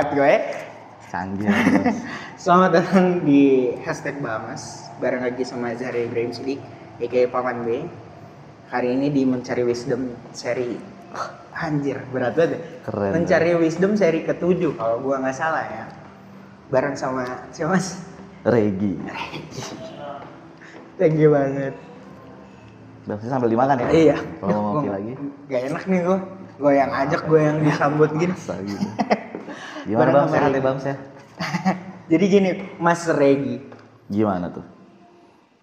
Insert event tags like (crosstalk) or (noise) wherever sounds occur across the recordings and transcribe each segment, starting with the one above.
gue. Canggih. (laughs) Bos. Selamat datang di hashtag Bamas bareng lagi sama Zahra Ibrahim Sidik, aka Paman B. Hari ini di Mencari Wisdom seri oh, anjir berat banget. ya. Keren. Mencari Wisdom seri ketujuh kalau gua nggak salah ya. Bareng sama siapa mas? Regi. Thank you banget. Bisa sambil dimakan ya? Iya. Kalau mau ngopi lagi. Gak enak nih gua. Gua yang ajak, gua yang disambut gini. Gitu. (laughs) Gimana bang? ya bang? Sehat? (laughs) Jadi gini, Mas Regi, Gimana tuh?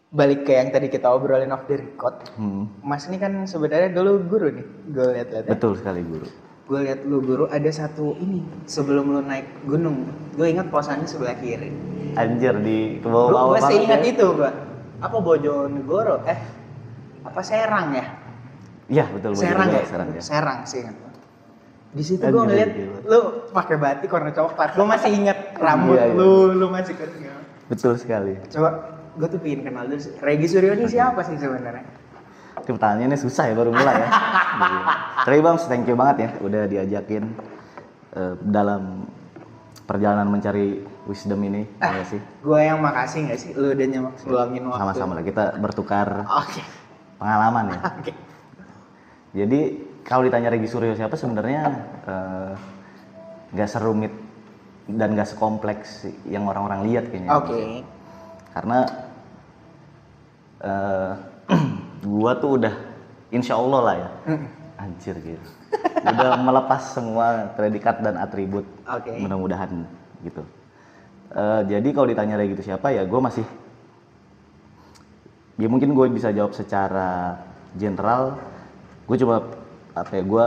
balik ke yang tadi kita obrolin off the record. Hmm. Mas ini kan sebenarnya dulu guru nih, gue lihat-lihat ya. Betul sekali guru. Gue lihat lu guru ada satu ini sebelum lu naik gunung, gue ingat posannya sebelah kiri. Anjir di ke Gue bawah-bawah masih ya. itu gue. Apa Bojonegoro? Eh, apa Serang ya? Iya betul. Serang ya? Serang ya. Serang sih. Di situ gue ngeliat gila. lu pakai batik warna coklat. Gue masih ingat rambut Iya, iya. lu, lu masih keren. Betul sekali. Coba gue tuh pengen kenal dulu sih. Regi Suryo ini siapa sih sebenarnya? Pertanyaannya susah ya baru mulai ya. (laughs) Iya. Tapi bang, thank you banget ya udah diajakin eh, dalam perjalanan mencari wisdom ini. Ah. ya sih. Gue yang makasih gak sih lu udah nyamak luangin waktu. Sama-sama lah kita bertukar Oke. pengalaman ya. (laughs) Oke. Jadi kalau ditanya Regi Suryo siapa sebenarnya eh, nggak serumit dan nggak sekompleks yang orang-orang lihat kayaknya. Oke. Karena eh, (clears throat) gua tuh udah insya Allah lah ya. Mm. Anjir gitu. Udah melepas semua predikat dan atribut. Oke. Mudah-mudahan gitu. Eh, jadi kalau ditanya Regi itu siapa ya gue masih ya mungkin gue bisa jawab secara general gue coba apa ya gue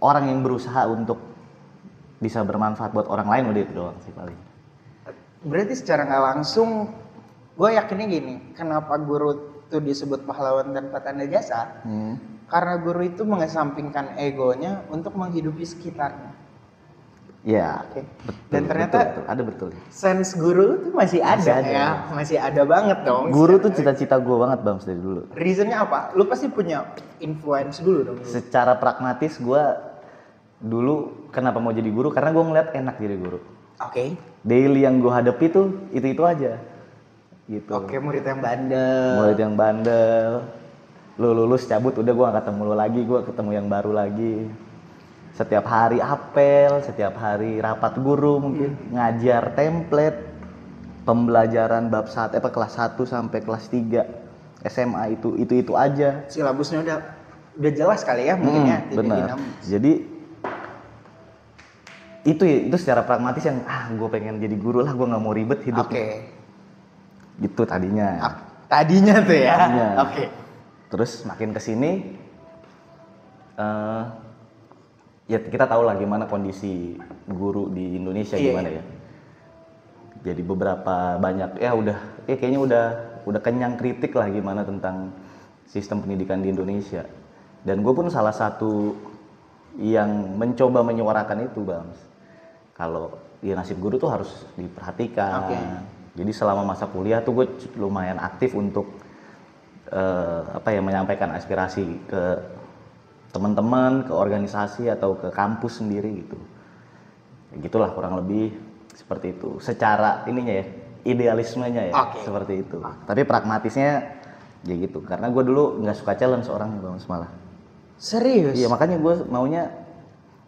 orang yang berusaha untuk bisa bermanfaat buat orang lain udah itu doang sih paling Berarti secara nggak langsung gue yakinnya gini, kenapa guru itu disebut pahlawan tanpa tanda jasa? Hmm. Karena guru itu mengesampingkan egonya untuk menghidupi sekitarnya. Ya Oke. betul, Dan ternyata betul, betul. ada betul sense guru itu masih ada, ada. ya, masih ada banget dong. guru tuh cita-cita gue banget bang dari dulu Reasonnya apa? Lu pasti punya influence dulu dong. dulu. secara pragmatis gue dulu kenapa mau jadi guru karena gue ngeliat enak jadi guru Oke. daily yang gue hadapi tuh itu itu aja gitu Oke, murid yang bandel. murid yang bandel lu lulus cabut udah gue gak ketemu lu lagi gue ketemu yang baru lagi setiap hari apel setiap hari rapat guru mungkin ngajar template pembelajaran bab saat apa kelas 1 sampai kelas 3 SMA itu itu itu aja Silabusnya udah udah jelas kali ya mungkin ya. Hmm, tidak benar jadi itu ya, itu secara pragmatis yang ah gue pengen jadi guru lah gue nggak mau ribet hidup Oke. gitu tadinya Ah, Tadinya tuh ya. Oke. Terus makin ke sini, eh ya kita tahu lah gimana kondisi guru di Indonesia Iya, gimana iya. ya. Jadi beberapa banyak ya udah, ya kayaknya udah udah kenyang kritik lah gimana tentang sistem pendidikan di Indonesia. Dan gue pun salah satu yang mencoba menyuarakan itu, bang. Kalau ya nasib guru tuh harus diperhatikan. Oke. Jadi selama masa kuliah tuh gue lumayan aktif untuk eh, apa ya menyampaikan aspirasi ke teman-teman, ke organisasi atau ke kampus sendiri gitu. Ya gitulah kurang lebih seperti itu. Secara ininya ya, idealismenya ya Oke. seperti itu. Tapi pragmatisnya ya gitu. Karena gue dulu nggak suka challenge orang bang malah. Serius? Iya makanya gue maunya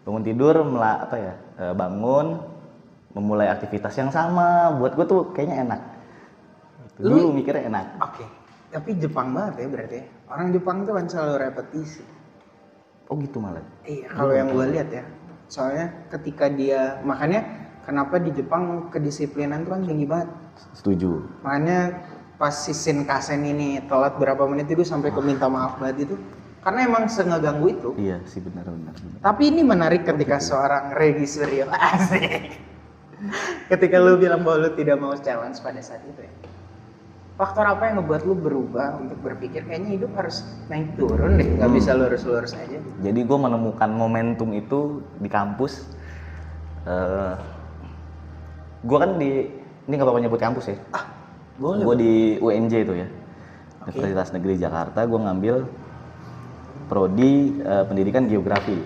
bangun tidur, mela, apa ya, eh, bangun, memulai aktivitas yang sama. Buat gue tuh kayaknya enak. Lu- Dulu mikirnya enak. Oke. Tapi Jepang banget ya berarti. ya. Orang Jepang tuh kan selalu repetisi. Oh gitu malah. Iya, kalau yang gue lihat ya. Soalnya ketika dia makanya kenapa di Jepang kedisiplinan tuh kan tinggi banget. Setuju. Makanya pas si Shinkansen ini telat berapa menit itu sampai ke minta maaf banget itu karena emang sengeganggu itu. Iya sih benar-benar. Tapi ini menarik ketika seorang Regi Suryo (laughs) asik. ketika lu bilang bahwa lu tidak mau challenge pada saat itu ya. Faktor apa yang ngebuat lu berubah untuk berpikir kayaknya hidup harus naik turun deh, nggak bisa lurus-lurus aja. Jadi gue menemukan momentum itu di kampus. Eh gue kan di ini nggak apa-apa nyebut kampus ya. Ah, boleh. Gue di UNJ itu ya, Universitas Negeri Jakarta. Gue ngambil prodi eh, pendidikan geografi.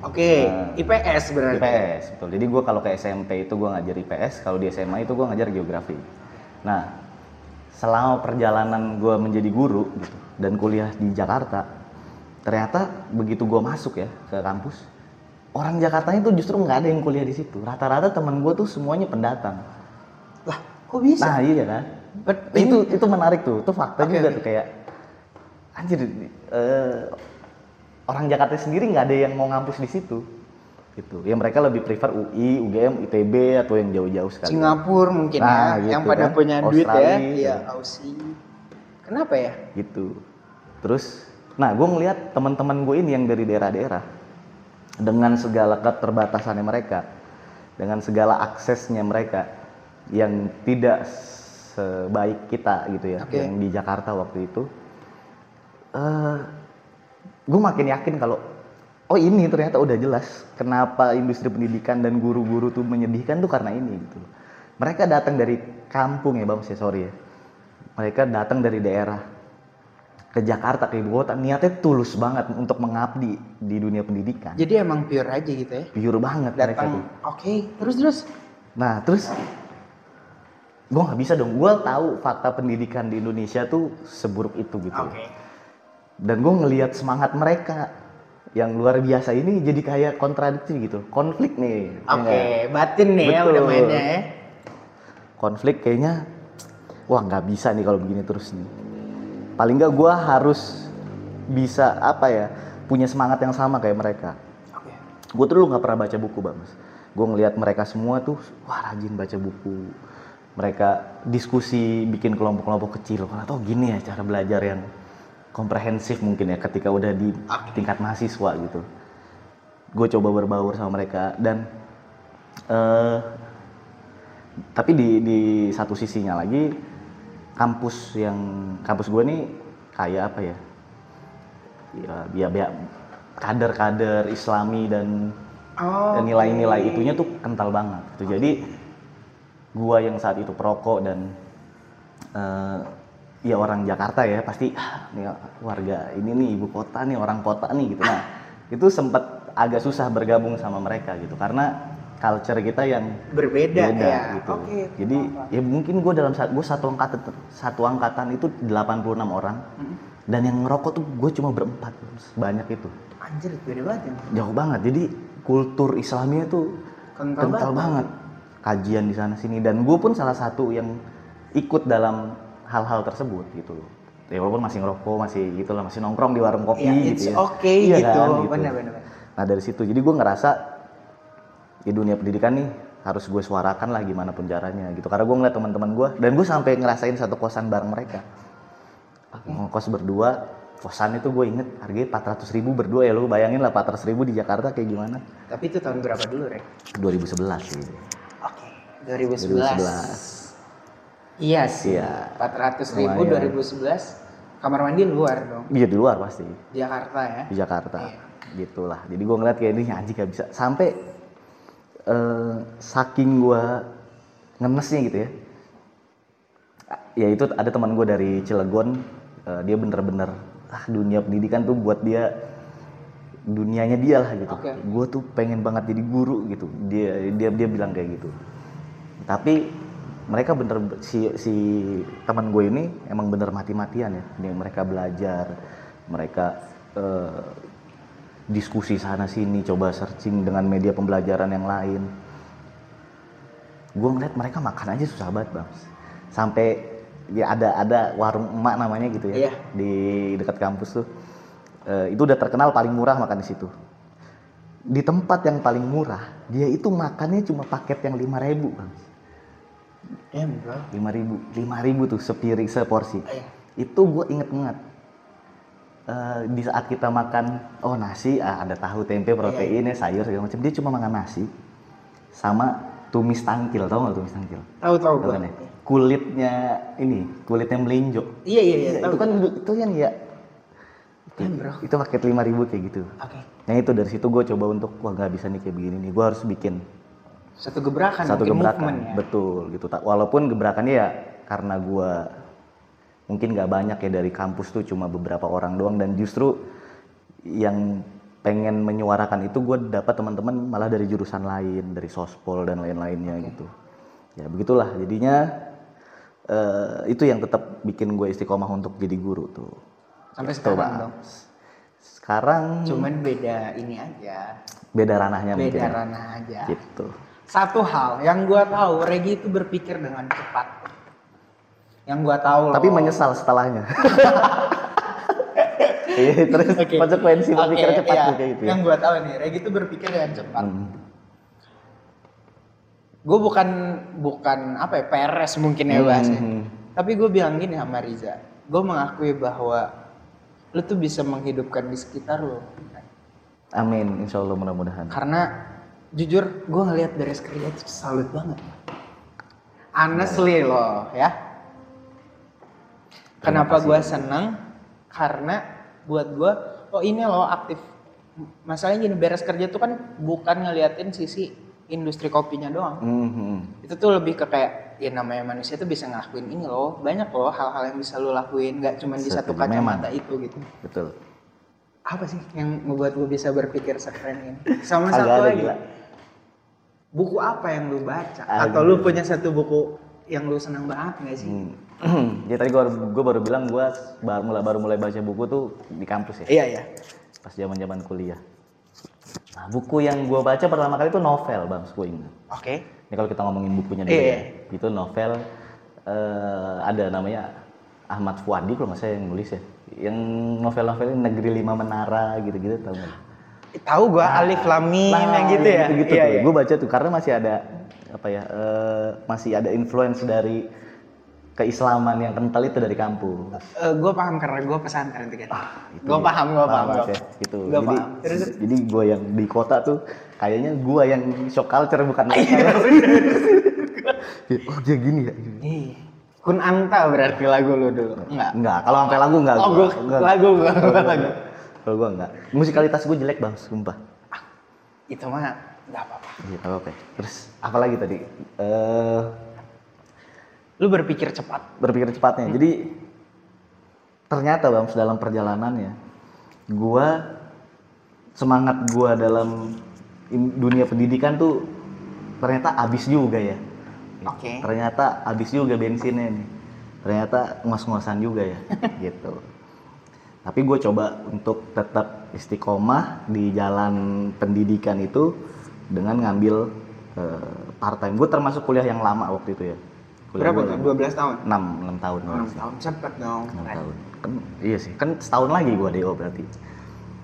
Oke, Nah, IPS berarti. IPS betul. Jadi gue kalau ke SMP itu gue ngajar IPS, kalau di SMA itu gue ngajar geografi. Nah, selama perjalanan gue menjadi guru gitu dan kuliah di Jakarta, ternyata begitu gue masuk ya ke kampus, orang Jakarta itu justru nggak ada yang kuliah di situ. Rata-rata teman gue tuh semuanya pendatang. Lah, kok bisa? Nah iya kan, Bet- itu itu menarik tuh, itu fakta Oke, juga oke. tuh kayak anjir eh, orang Jakarta sendiri nggak ada yang mau ngampus di situ, gitu. Ya mereka lebih prefer UI, UGM, ITB atau yang jauh-jauh sekali. Singapura mungkin Nah, ya, gitu yang pada kan. punya duit ya. Australia, Iya, gitu. Aussie. Kenapa ya? gitu terus nah gue ngelihat teman-teman gue ini yang dari daerah-daerah dengan segala keterbatasannya mereka dengan segala aksesnya mereka yang tidak sebaik kita gitu ya Oke. yang di Jakarta waktu itu eh gue makin yakin kalau oh ini ternyata udah jelas kenapa industri pendidikan dan guru-guru tuh menyedihkan tuh karena ini gitu mereka datang dari kampung ya bang saya sorry ya mereka datang dari daerah ke Jakarta ke ibu kota niatnya tulus banget untuk mengabdi di dunia pendidikan Jadi emang pure aja gitu ya. pure banget Datang, oke, terus terus. Nah terus gue nggak bisa dong. Gue tahu fakta pendidikan di Indonesia tuh seburuk itu gitu. Oke. Dan gue ngelihat semangat mereka yang luar biasa ini jadi kayak kontradiksi gitu. Konflik nih. ya Oke, nggak? batin nih ya Betul. udah mainnya ya. Konflik kayaknya wah nggak bisa nih kalau begini terus nih. Paling nggak gue harus bisa apa ya punya semangat yang sama kayak mereka. Oke. gue tuh dulu nggak pernah baca buku bang gue ngelihat mereka semua tuh wah rajin baca buku mereka diskusi bikin kelompok-kelompok kecil atau gini ya cara belajar yang komprehensif mungkin ya ketika udah di tingkat mahasiswa gitu gue coba berbaur sama mereka dan eh tapi di di satu sisinya lagi kampus yang kampus gue nih kayak apa ya ya ya, ya kader-kader Islami dan Oh. nilai-nilai itunya tuh kental banget gitu. Jadi gua yang saat itu perokok dan eh, ya orang Jakarta ya pasti "Ah, nih warga ini nih ibu kota nih orang kota nih gitu. Nah itu sempat agak susah bergabung sama mereka gitu karena culture kita yang Berbeda, beda ya. gitu. Oke. Jadi ya mungkin gue dalam saat gue satu angkatan satu angkatan itu 86 orang Hmm. dan yang ngerokok tuh gue cuma berempat banyak itu Anjir, beda banget ya. jauh banget jadi kultur Islamnya tuh Kental kental, banget. banget. kajian di sana sini dan gue pun salah satu yang ikut dalam hal-hal tersebut gitu loh ya walaupun masih ngerokok masih gitu lah masih nongkrong di warung kopi Ya, it's gitu ya okay Iya gitu. kan, Bener, bener, bener. nah dari situ jadi gue ngerasa di dunia pendidikan nih harus gue suarakan lah gimana pun caranya gitu karena gue ngeliat teman-teman gue dan gue sampai ngerasain satu kosan bareng mereka ngekos berdua kosan itu gue inget harganya 400 ribu berdua ya lu bayangin lah 400 ribu di Jakarta kayak gimana Tapi itu tahun berapa dulu, Rek? 2011 gitu. Oke, 2011. 2011 Iya sih. Iya. 400 ribu Lumayan. 2011. Kamar mandi luar dong. iya di luar pasti Jakarta ya. di Jakarta Iya. gitulah jadi gue ngeliat kayak ini anjing gak bisa sampai eh, saking gue ngenesnya gitu ya ya itu ada teman gue dari Cilegon eh, dia bener-bener ah dunia pendidikan tuh buat dia dunianya dia lah gitu Oke. gue tuh pengen banget jadi guru gitu dia dia dia bilang kayak gitu tapi mereka bener si si teman gue ini emang bener mati-matian ya. Dia- mereka belajar mereka eh, diskusi sana sini coba searching dengan media pembelajaran yang lain. Gue ngeliat mereka makan aja susah banget bang. Sampai ya ada ada warung emak namanya gitu ya Iya. di dekat kampus tuh. Eh, itu udah terkenal paling murah makan di situ. Di tempat yang paling murah dia itu makannya cuma paket yang 5000 ribu bang Bro. lima ribu lima ribu tuh sepiring seporsi. Iya. itu gue inget banget. Eh, di saat kita makan oh nasi ah, ada tahu tempe protein ya sayur segala macam. Dia cuma makan nasi sama tumis tangkil tau nggak tumis tangkil? Tahu tahu kan ya? kulitnya ini kulitnya melinjo. Iya, iya, iya, Iya, itu kan itu yang ya. Bro. itu paket lima ribu kayak gitu. Oke. nah itu dari situ gue coba untuk wah nggak bisa nih kayak begini nih. Gue harus bikin Satu gebrakan, satu gebrakan ya. betul gitu. Tak- walaupun gebrakannya ya karena gua mungkin nggak banyak ya dari kampus tuh cuma beberapa orang doang. Dan justru yang pengen menyuarakan itu gue dapat teman-teman malah dari jurusan lain dari sospol dan lain-lainnya gitu. Ya begitulah. Jadinya eh, itu yang tetap bikin gue istiqomah untuk jadi guru tuh. Sampai Gitu, sekarang dong. sekarang Cuman beda ini aja. beda ranahnya Beda mungkin ranah aja. gitu Satu hal yang gua tahu, Regi itu berpikir dengan cepat. Yang gua tahu tapi loh. menyesal setelahnya (laughs) Iya, terus Oke. konsekuensi berpikir Oke, cepat iya. tuh kayak gitu ya. Yang gua tahu nih, Regi itu berpikir dengan cepat. Hmm. Gue bukan bukan apa ya peres mungkin ya bahasnya. Hmm. Tapi gue bilang gini sama Riza, gue mengakui bahwa lu tuh bisa menghidupkan di sekitar lu. Amin, insya Allah mudah-mudahan. Karena jujur gue ngelihat beres kerja itu salut banget. Honestly loh ya. Kenapa gue seneng? Karena buat gue, oh ini loh aktif. Masalahnya gini beres kerja tuh kan bukan ngeliatin sisi industri kopinya doang. Mhm. Itu tuh lebih ke kayak ya namanya manusia tuh bisa ngelakuin ini loh. Banyak loh hal-hal yang bisa lu lakuin, nggak cuma di satu kacamata itu gitu. Betul. Apa sih yang membuat gue bisa berpikir sekeren ini? Sama satu lagi. gila. Buku apa yang lu baca? Agak. Atau lu punya satu buku yang lu senang banget nggak sih? Hmm. (clears throat) ya tadi gue gue baru bilang gue baru mulai baru mulai baca buku tuh di kampus ya Iya iya. pas zaman zaman kuliah nah buku yang gue baca pertama kali itu novel bang gue ingat Oke. ini kalau kita ngomongin bukunya dulu Iya. ya itu novel eh, ada namanya Ahmad Fuadi kalau nggak salah yang nulis ya yang novel-novel Negeri Lima Menara gitu-gitu tau nggak Tahu gua Alif Lam Mim yang gitu ya. gitu iya, tuh. iya. Gue baca tuh karena masih ada apa ya? eh, masih ada influence dari keislaman yang kental itu dari kampus. Eh, gua paham karena gua pesantren tuh kan. Itu Gua dia. paham, gua paham. Gua ya, paham. gitu. Gua jadi paham. Terus jadi gue yang di kota tuh kayaknya gue yang shock culture bukan mereka. Iya, (laughs) oh dia gini ya. Ih, Kun Anta berarti lagu lu dulu. Enggak. Enggak, kalau sampai lagu enggak. Oh, gua. gua- Enggak. lagu gua, gua gua lagu. Kalau gue enggak. Musikalitas gue jelek bang, sumpah. Itu mah enggak apa-apa. Iya, apa apa. Terus apa lagi tadi? Eh Lu berpikir cepat. berpikir cepatnya. Jadi ternyata bang dalam perjalanannya, gua semangat gua dalam dunia pendidikan tuh ternyata habis juga ya. Oke. Ternyata habis juga bensinnya nih. Ternyata ngos-ngosan juga ya, (laughs) gitu. Tapi gue coba untuk tetap istiqomah di jalan pendidikan itu dengan ngambil part time. Gue termasuk kuliah yang lama waktu itu ya. Kuliah Berapa tuh? lama. 12 tahun. 6, 6 tahun. 6 tahun cepet dong. 6 tahun. Kan iya sih, kan setahun lagi gua DO berarti.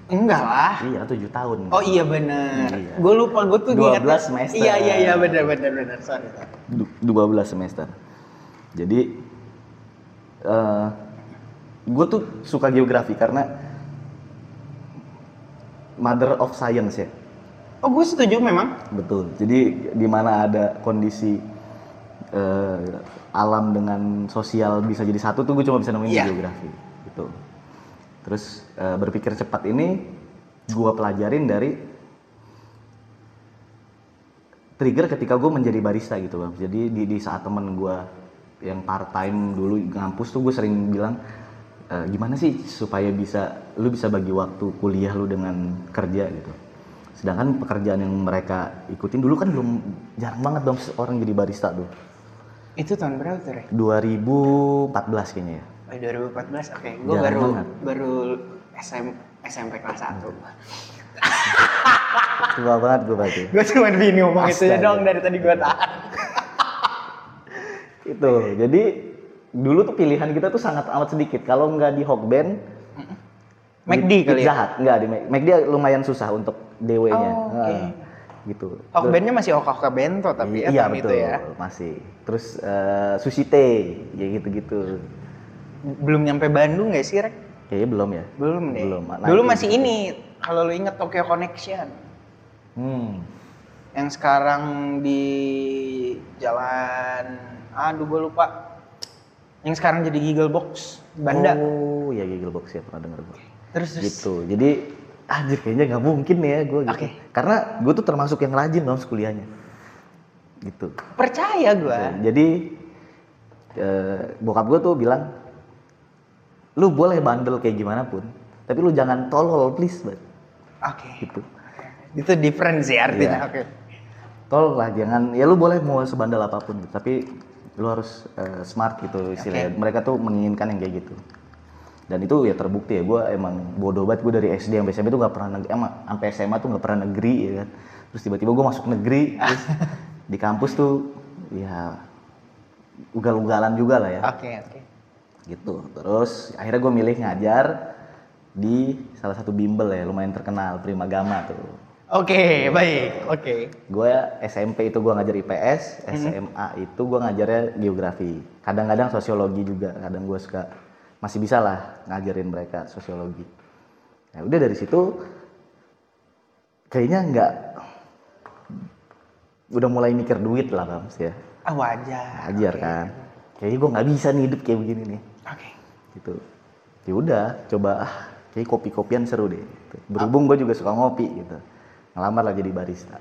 Enggak lah. Iya, 7 tahun. Oh iya bener. Iya. Gue lupa gue tuh 12 ingatnya- semester. Iya iya iya bener bener bener. Sorry. sorry. Du- 12 semester. Jadi eh gue tuh suka geografi karena mother of science ya. Oh gue setuju memang. Betul. Jadi di mana ada kondisi eh, alam dengan sosial bisa jadi satu tuh gue cuma bisa nemuin Iya. geografi. Gitu. Terus eh, berpikir cepat ini gue pelajarin dari trigger ketika gue menjadi barista gitu bang. Jadi di, di saat temen gue yang part time dulu ngampus tuh gue sering bilang "Eh, gimana sih supaya bisa lu bisa bagi waktu kuliah lu dengan kerja gitu. Sedangkan pekerjaan yang mereka ikutin dulu kan belum jarang banget dong orang jadi barista tuh. Itu tahun berapa tuh Re? 2014 kayaknya ya. Oh, 2014. Oke, gue Jarang baru banget. baru SM, SMP kelas 1. (laughs) Tua banget gue berarti. gue cuma bini ngomong itu Astaga. dong dari tadi gue tahan. Itu. Jadi dulu tuh pilihan kita tuh sangat amat sedikit. Kalau nggak di Hokben, McD kali Pizza ya? Hut. Nggak di McD lumayan susah untuk DW-nya. Oh, oke. Nah, gitu. Hokbennya masih Oka-Oka Bento tapi ya iya betul, itu ya. masih. Terus eh, sushi teh, ya gitu-gitu. Belum nyampe Bandung gak sih Rek? Kayaknya belum ya. Belum deh. Belum. Nah, Dulu masih ini, kalau lu inget Tokyo Connection. Hmm. Yang sekarang di jalan, aduh gue lupa. Yang sekarang jadi Giggle Box, Banda. Oh, ya Giggle Box ya pernah denger gue. Terus terus. gitu jadi anjir kayaknya nggak mungkin ya gue gitu Oke. karena gue tuh termasuk yang rajin dong kuliahnya gitu Percaya gue. jadi eh, bokap gue tuh bilang lu boleh bandel kayak gimana pun tapi lu jangan tolol please banget Oke. gitu Itu different sih artinya. Iya. Oke. tolong lah jangan ya lu boleh mau sebandel apa pun gitu, tapi lu harus eh, smart gitu istilahnya. Mereka tuh menginginkan yang kayak gitu. Dan itu ya terbukti ya gue emang bodoh banget. Gue dari SD sampai SMP tuh gak pernah negeri emang sampai SMA tuh gak pernah negeri ya kan. Terus tiba-tiba gue masuk negeri terus (laughs) di kampus tuh ya ugal-ugalan juga lah ya. Oke, oke. gitu. Terus akhirnya gue milih ngajar di salah satu bimbel ya lumayan terkenal Primagama tuh Oke, baik. Oke. gue SMP itu gue ngajar IPS SMA itu gue ngajarnya geografi kadang-kadang sosiologi juga kadang gue suka masih bisa lah ngajarin mereka sosiologi ya udah dari situ kayaknya nggak udah mulai mikir duit lah Bams ya Ah, wajar. ngajar kan kayaknya gue nggak bisa nih hidup kayak begini nih Oke. gitu ya udah coba ah kayak kopi-kopian seru deh gitu. berhubung gue juga suka ngopi gitu ngelamar lah jadi barista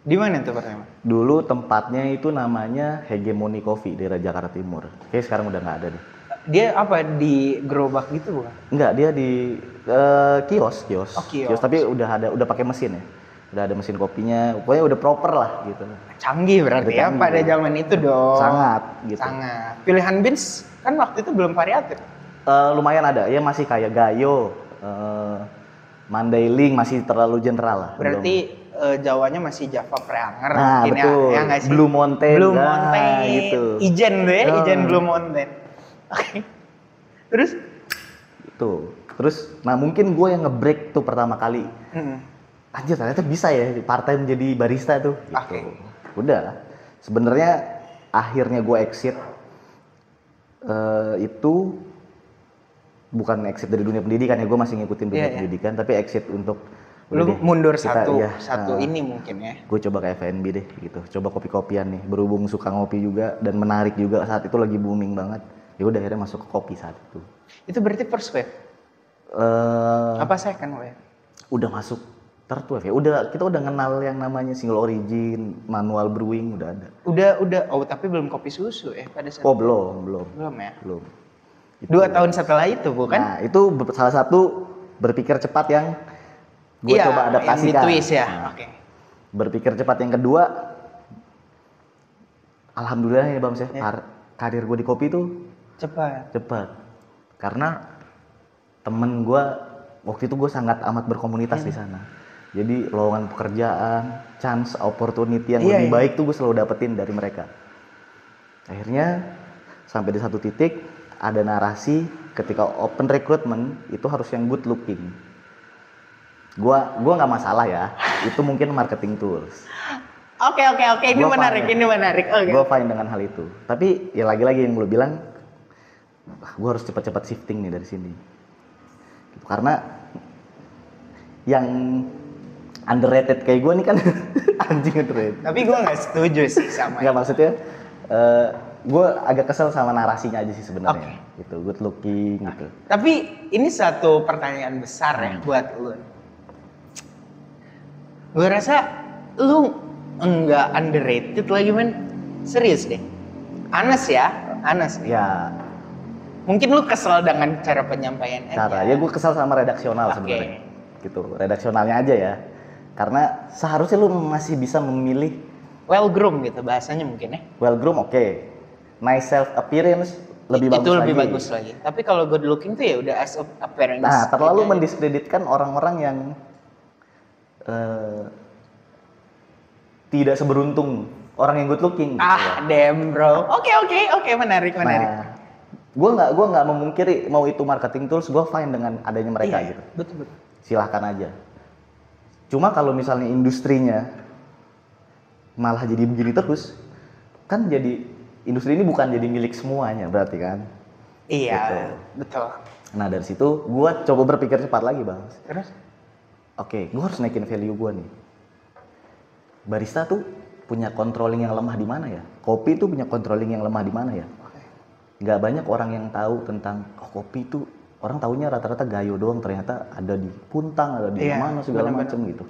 Di mana tuh pertama? dulu tempatnya itu namanya Hegemoni Coffee daerah Jakarta Timur kayak sekarang udah nggak ada deh Dia apa di gerobak gitu bukan? Enggak, dia di eh, kios, kios. Oh, kios. tapi udah ada udah pakai mesin ya. Udah ada mesin kopinya, pokoknya udah proper lah gitu. Canggih berarti Udah ya canggih. pada zaman itu dong. Sangat gitu. Sangat. Pilihan beans kan waktu itu belum variatif. Eh, lumayan ada, ya masih kayak Gayo, eh Mandailing masih terlalu general lah. Berarti eh, Jawanya masih Java Preanger Nah, mungkin betul. ya. Ya nggak sih? Blue Mountain, Blue nah, Mountain. gitu. Ijen tuh ya, Oh. Ijen Blue Mountain. (laughs) Oke. Terus? Gitu. Terus, nah mungkin gue yang nge-break tuh pertama kali. Hmm. Anjir ternyata bisa ya part time jadi barista tuh. Gitu. Oke. Udah. Sebenarnya akhirnya gue exit eh, itu bukan exit dari dunia pendidikan ya gue masih ngikutin dunia Iya, iya. pendidikan tapi exit untuk Lu deh, mundur kita- satu iya, satu eh, ini mungkin ya. gue coba ke FNB deh gitu. Coba kopi-kopian nih berhubung suka ngopi juga dan menarik juga saat itu lagi booming banget. Ya udah akhirnya masuk ke kopi saat itu. Itu berarti first wave. eh Apa second wave? udah masuk third wave ya. Udah kita udah kenal yang namanya single origin manual brewing udah ada. Udah udah. Oh tapi belum kopi susu ya pada saat oh belum belum. Belum ya. belum Itu. Dua tahun setelah itu bukan? nah itu salah satu berpikir cepat yang gue Iya, coba adaptasikan twist ya. Nah, Oke. berpikir cepat yang kedua alhamdulillah ya bang saya Ya. kar- karir gue di kopi tuh Cepat. cepat karena temen gue waktu itu gue sangat amat berkomunitas di sana jadi lowongan pekerjaan chance opportunity yang Iya, lebih iya. baik tuh gue selalu dapetin dari mereka akhirnya sampai di satu titik ada narasi ketika open recruitment itu harus yang good looking. Gua gua nggak masalah ya. Itu mungkin marketing tools. Oke oke oke. Ini Gua menarik fine. ini menarik. Oke. gue fine dengan hal itu. Tapi ya lagi-lagi yang lu bilang gue harus cepat-cepat shifting nih dari sini. Gitu, karena yang underrated kayak gue nih kan (laughs) anjing underrated. Tapi gue nggak setuju sih sama nggak maksudnya gue agak kesel sama narasinya aja sih sebenarnya gitu good looking gitu Tapi ini satu pertanyaan besar ya Hmm. buat lu. Gue rasa lu enggak underrated lagi men. Serius deh. Anes ya, Anes nih. ya Mungkin lu kesel dengan cara penyampaian cara aja. ya gue kesel sama redaksional Oke. sebenarnya gitu redaksionalnya aja ya karena seharusnya lu masih bisa memilih Well groom gitu bahasanya mungkin ya. well groom oke nice self appearance lebih itu bagus lebih lagi. bagus lagi. Tapi kalau good looking tuh ya udah as of appearance. Nah, terlalu aja. mendiskreditkan orang-orang yang eh, tidak seberuntung orang yang good looking. gitu ya. Ah, damn bro. Oke oke oke menarik menarik. Nah, gue nggak gua nggak memungkiri mau itu marketing tools, gue fine dengan adanya mereka Iya, gitu. Betul betul. Silahkan aja. Cuma kalau misalnya industrinya malah jadi begini terus, kan jadi industri ini bukan jadi milik semuanya berarti kan. Iya, Gitu. betul. Nah dari situ gue coba berpikir cepat lagi bang. Terus? Oke, gue harus naikin value gue nih. Barista tuh punya controlling yang lemah di mana ya? Kopi tuh punya controlling yang lemah di mana ya? Oke. Nggak banyak orang yang tahu tentang oh, kopi tuh orang taunya rata-rata gayo doang ternyata ada di puntang, ada di Iya, mana segala macem gitu.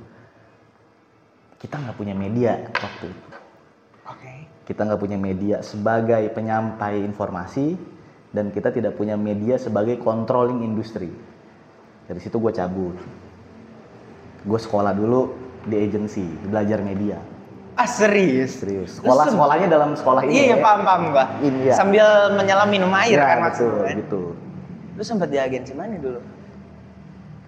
Kita nggak punya media waktu itu. Kita nggak punya media sebagai penyampai informasi dan kita tidak punya media sebagai controlling industri. Dari situ gue cabut. gue sekolah dulu di agency belajar media Ah serius? serius sekolah sekolahnya dalam sekolah ini Iya, iya ya. paham paham gua. Iya. Sambil menyelam minum air Ya, kan betul maksudnya. kan? gitu Lu sempat di agensi mana dulu?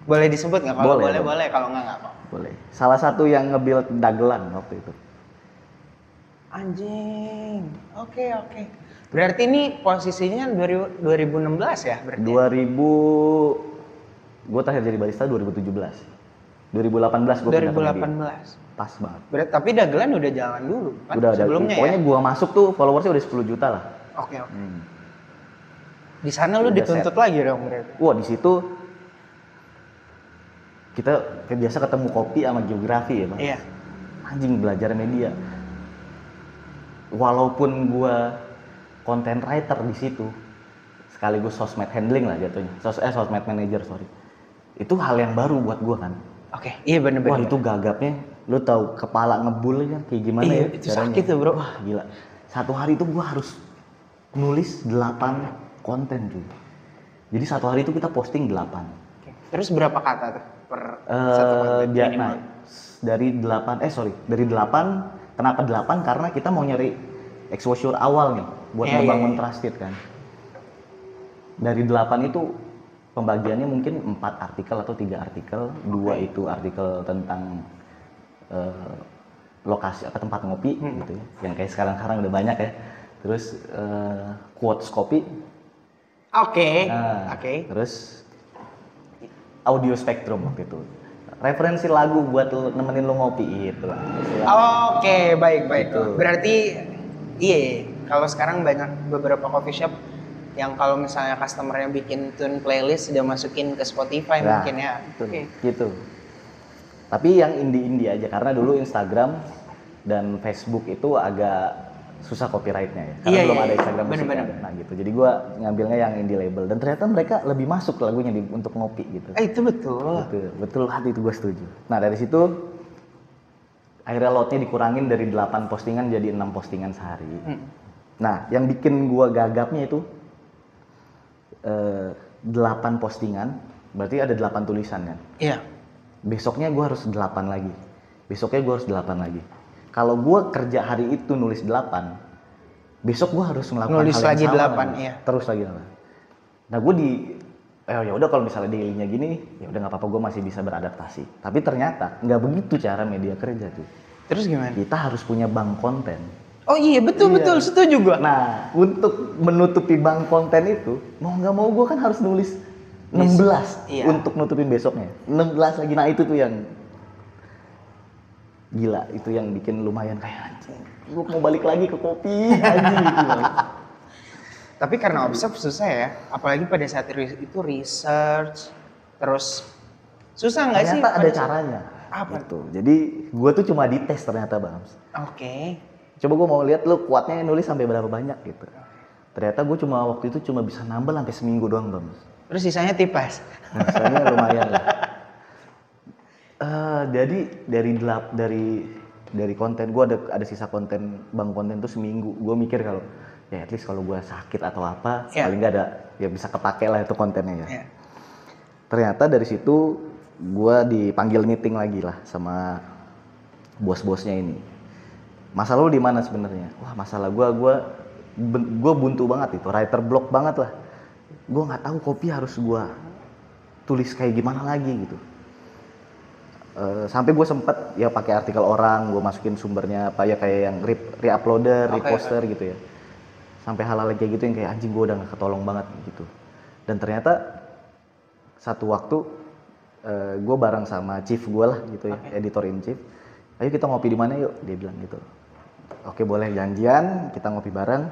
Boleh disebut nggak? Kalau Boleh, boleh, boleh. boleh. Kalau nggak nggak apa. boleh salah satu yang nge-build dagelan waktu itu Anjing. Oke oke. Berarti ini posisinya 2000 2016 ya? Berarti. 2000 gue terakhir jadi barista 2017 2018 gue 2018. pas banget Berarti tapi dagelan udah jalan dulu kan? udah sebelumnya pokoknya ya. gua masuk tuh followersnya udah 10 juta lah Oke oke. Hmm. Di sana lu Udah dituntut lagi dong berarti. wah di situ kita kayak biasa ketemu kopi sama geografi ya bang Iya. anjing belajar media walaupun gua content writer di situ sekaligus sosmed handling lah jatuhnya Sos eh sosmed manager sorry itu hal yang baru buat gua kan Oke. Iya bener Wah bener. itu gagapnya, lu tahu kepala ngebul kan kayak gimana Iya, ya? itu sakit tuh, bro. Wah gila. Satu hari itu gua harus nulis 8 konten cuy. Jadi satu hari itu kita posting 8. Oke. Terus berapa kata tuh per Eh satu konten dia minimal? nah, dari 8 eh sorry, dari 8 kenapa 8? Karena kita mau nyari exposure awal nih buat Iya, iya, membangun iya. trusted kan. Dari 8 itu pembagiannya mungkin empat artikel atau tiga artikel, dua itu artikel tentang eh, lokasi atau tempat ngopi Hmm. gitu ya, yang kayak sekarang-sekarang udah banyak ya. Terus eh, quotes kopi, Oke. Nah, Oke. Terus audio spektrum waktu itu. Referensi lagu buat lu, nemenin lu ngopi gitu lah. Oke, baik baik. Gitu. Berarti iya, kalau sekarang banyak beberapa coffee shop yang kalau misalnya customernya bikin tune playlist sudah masukin ke Spotify Nah, mungkin ya. Gitu. Oke. gitu. Tapi yang indie-indie aja karena dulu Instagram dan Facebook itu agak susah copyrightnya ya. Karena Iya, belum iya, ada iya. Instagram Bener, musiknya. bener. Nah gitu. Jadi gua ngambilnya yang indie label dan ternyata mereka lebih masuk lagunya di, untuk ngopi gitu. Eh, itu betul. Betul, betul hati itu gue setuju. Nah dari situ akhirnya lotnya dikurangin dari 8 postingan jadi enam postingan sehari. Hmm. Nah yang bikin gua gagapnya itu eh, 8 postingan, berarti ada 8 tulisan kan. Iya. Besoknya gua harus 8 lagi. Besoknya gua harus 8 lagi. Kalau gua kerja hari itu nulis 8, besok gua harus melakukan Nulis hal yang lagi sama 8, lagi. iya. Terus lagi 8. Nah gue di eh ya udah kalau misalnya dailynya gini ya udah nggak apa-apa gue masih bisa beradaptasi tapi ternyata nggak begitu cara media kerja tuh Terus gimana? kita harus punya bank konten Oh iya betul Iya. betul setuju gua. nah untuk menutupi bank konten itu mau nggak mau gue kan harus nulis 16 Iya. untuk nutupin besoknya 16 lagi nah itu tuh yang gila itu yang bikin lumayan kayak anjing gue mau balik lagi ke kopi anjing gitu. Tapi karena obsep susah ya, apalagi pada saat itu research, terus susah nggak sih? ternyata ada caranya Apa? gitu jadi gue tuh cuma dites ternyata bang Oke. coba gue mau lihat lu kuatnya nulis sampai berapa banyak gitu ternyata gue cuma waktu itu cuma bisa nambah sampai seminggu doang bang Terus sisanya tipas. nah, soalnya lumayan lah (laughs) Eh, jadi dari delap dari dari konten gue ada ada sisa konten bang konten tuh seminggu. Gue mikir kalau ya at least kalau gue sakit atau apa Iya. paling nggak ada ya bisa kepake lah itu kontennya ya. Ya. ternyata dari situ gue dipanggil meeting lagi lah sama bos-bosnya ini. Masalah lu di mana sebenarnya? Wah masalah gue gue gue buntu banget itu writer block banget lah. Gue nggak tahu kopi harus gue tulis kayak gimana lagi gitu Eh, sampai gue sempet ya pakai artikel orang gue masukin sumbernya apa ya kayak yang re reuploader Oke, reposter gitu ya. Sampai hal-hal kayak gitu yang kayak anjing gue udah gak ketolong banget gitu. Dan ternyata satu waktu gue bareng sama chief gue lah gitu ya Oke. editor in chief. Ayo kita ngopi di mana yuk? Dia bilang gitu. Oke boleh janjian kita ngopi bareng.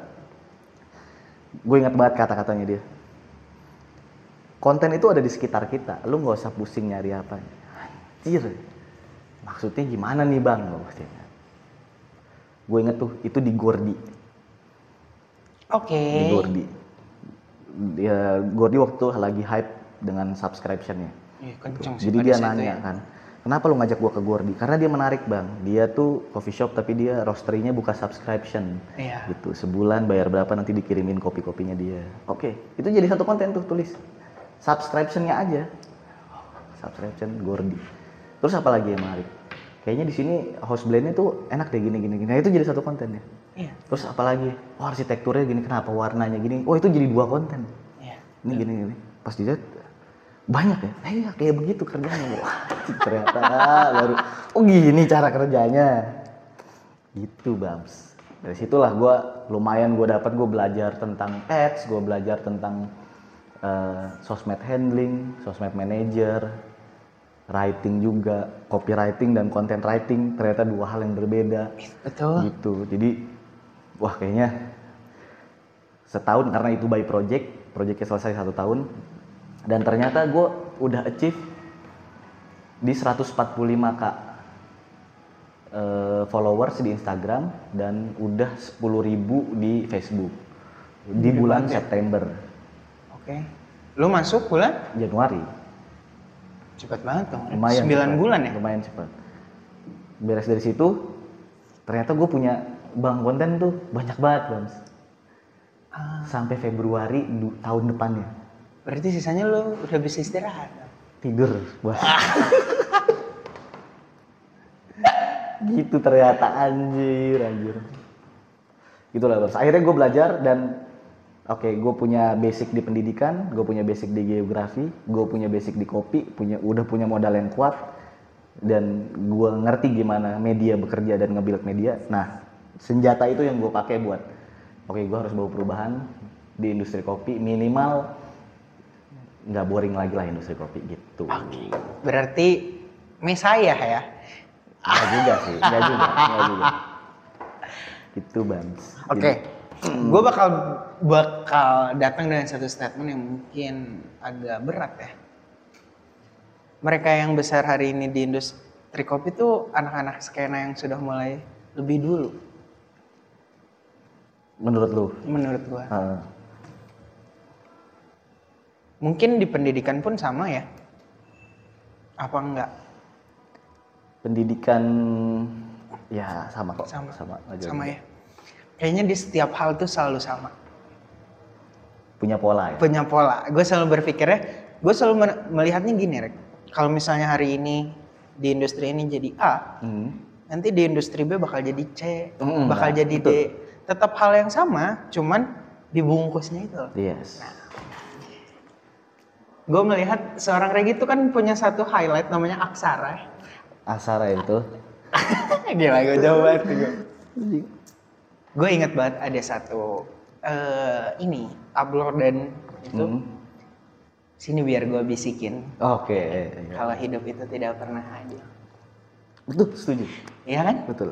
Gue ingat banget kata-katanya dia. Konten itu ada di sekitar kita lu nggak usah pusing nyari apa anjir maksudnya gimana nih bang? Gue inget tuh itu di Gordi. Oke. di Gordi. Ya Gordi waktu itu lagi hype dengan subscriptionnya. Iya, kenceng sih jadi pada dia nanya ya. kan kenapa lu ngajak gua ke Gordi? Karena dia menarik bang. Dia tuh coffee shop tapi dia roasterynya buka subscription. Iya. gitu. Sebulan bayar berapa nanti dikirimin kopi-kopinya dia. Oke. Itu jadi satu konten tuh tulis. Subscriptionnya aja. Subscription Gordi terus apa lagi yang menarik kayaknya di sini house blendnya tuh enak deh gini gini gini. Nah itu jadi satu konten ya? Iya. terus apa lagi? Oh arsitekturnya gini kenapa warnanya gini? Oh itu jadi dua konten. Iya. ini gini gini. Pas dilihat banyak ya? Eh, iya kayak begitu kerjanya. Wah, ternyata baru. Oh gini cara kerjanya. Gitu bams dari situlah gue lumayan gue dapat gue belajar tentang ads gue belajar tentang eh, sosmed handling sosmed manager writing juga copywriting dan content writing ternyata dua hal yang berbeda Betul. gitu jadi wah kayaknya setahun karena itu by project projectnya selesai satu tahun dan ternyata gue udah achieve di 145k eh, followers di Instagram dan udah 10.000 di Facebook di bulan September Oke. Lu masuk bulan? Januari Cepat banget dong. lumayan 9 cepat. bulan ya? lumayan cepat beres dari situ ternyata gue punya bang konten tuh banyak banget bang Ah, sampai Februari tahun depannya berarti sisanya lu udah bisa istirahat. tidur bos (laughs) gitu ternyata anjir anjir gitulah bos akhirnya gue belajar dan oke gue punya basic di pendidikan gue punya basic di geografi gue punya basic di kopi punya udah punya modal yang kuat dan gue ngerti gimana media bekerja dan ngebuild media nah senjata itu yang gue pakai buat oke gue harus bawa perubahan di industri kopi minimal nggak boring lagi lah industri kopi gitu Berarti mesayah ya? Nggak juga sih, nggak juga, nggak juga. (laughs) Itu Bams. Oke. Gue bakal bakal datang dengan satu statement yang mungkin agak berat ya. Mereka yang besar hari ini di industri kopi itu anak-anak skena yang sudah mulai lebih dulu Menurut lu? menurut gua. Heeh. Mungkin di pendidikan pun sama ya? Apa enggak? pendidikan ya sama kok. Sama. sama. Sama ya. Kayaknya di setiap hal tuh selalu sama. Punya pola ya. Punya pola. Gue selalu berpikirnya, gue selalu melihatnya gini, Rek. Kalau misalnya hari ini di industri ini jadi A, Hmm. nanti di industri B bakal jadi C, Mm, bakal nah, jadi D. betul. Tetap hal yang sama, cuman dibungkusnya itu. Yes. Gue melihat seorang Regi itu kan punya satu highlight namanya Aksara. Asara itu. (laughs) Gila, gue jauh banget gue. Gue inget banget ada satu eh ini upload dan itu Hmm. sini biar gue bisikin Oke. iya. kalau hidup itu tidak pernah adil. Betul, setuju. Iya kan? Betul.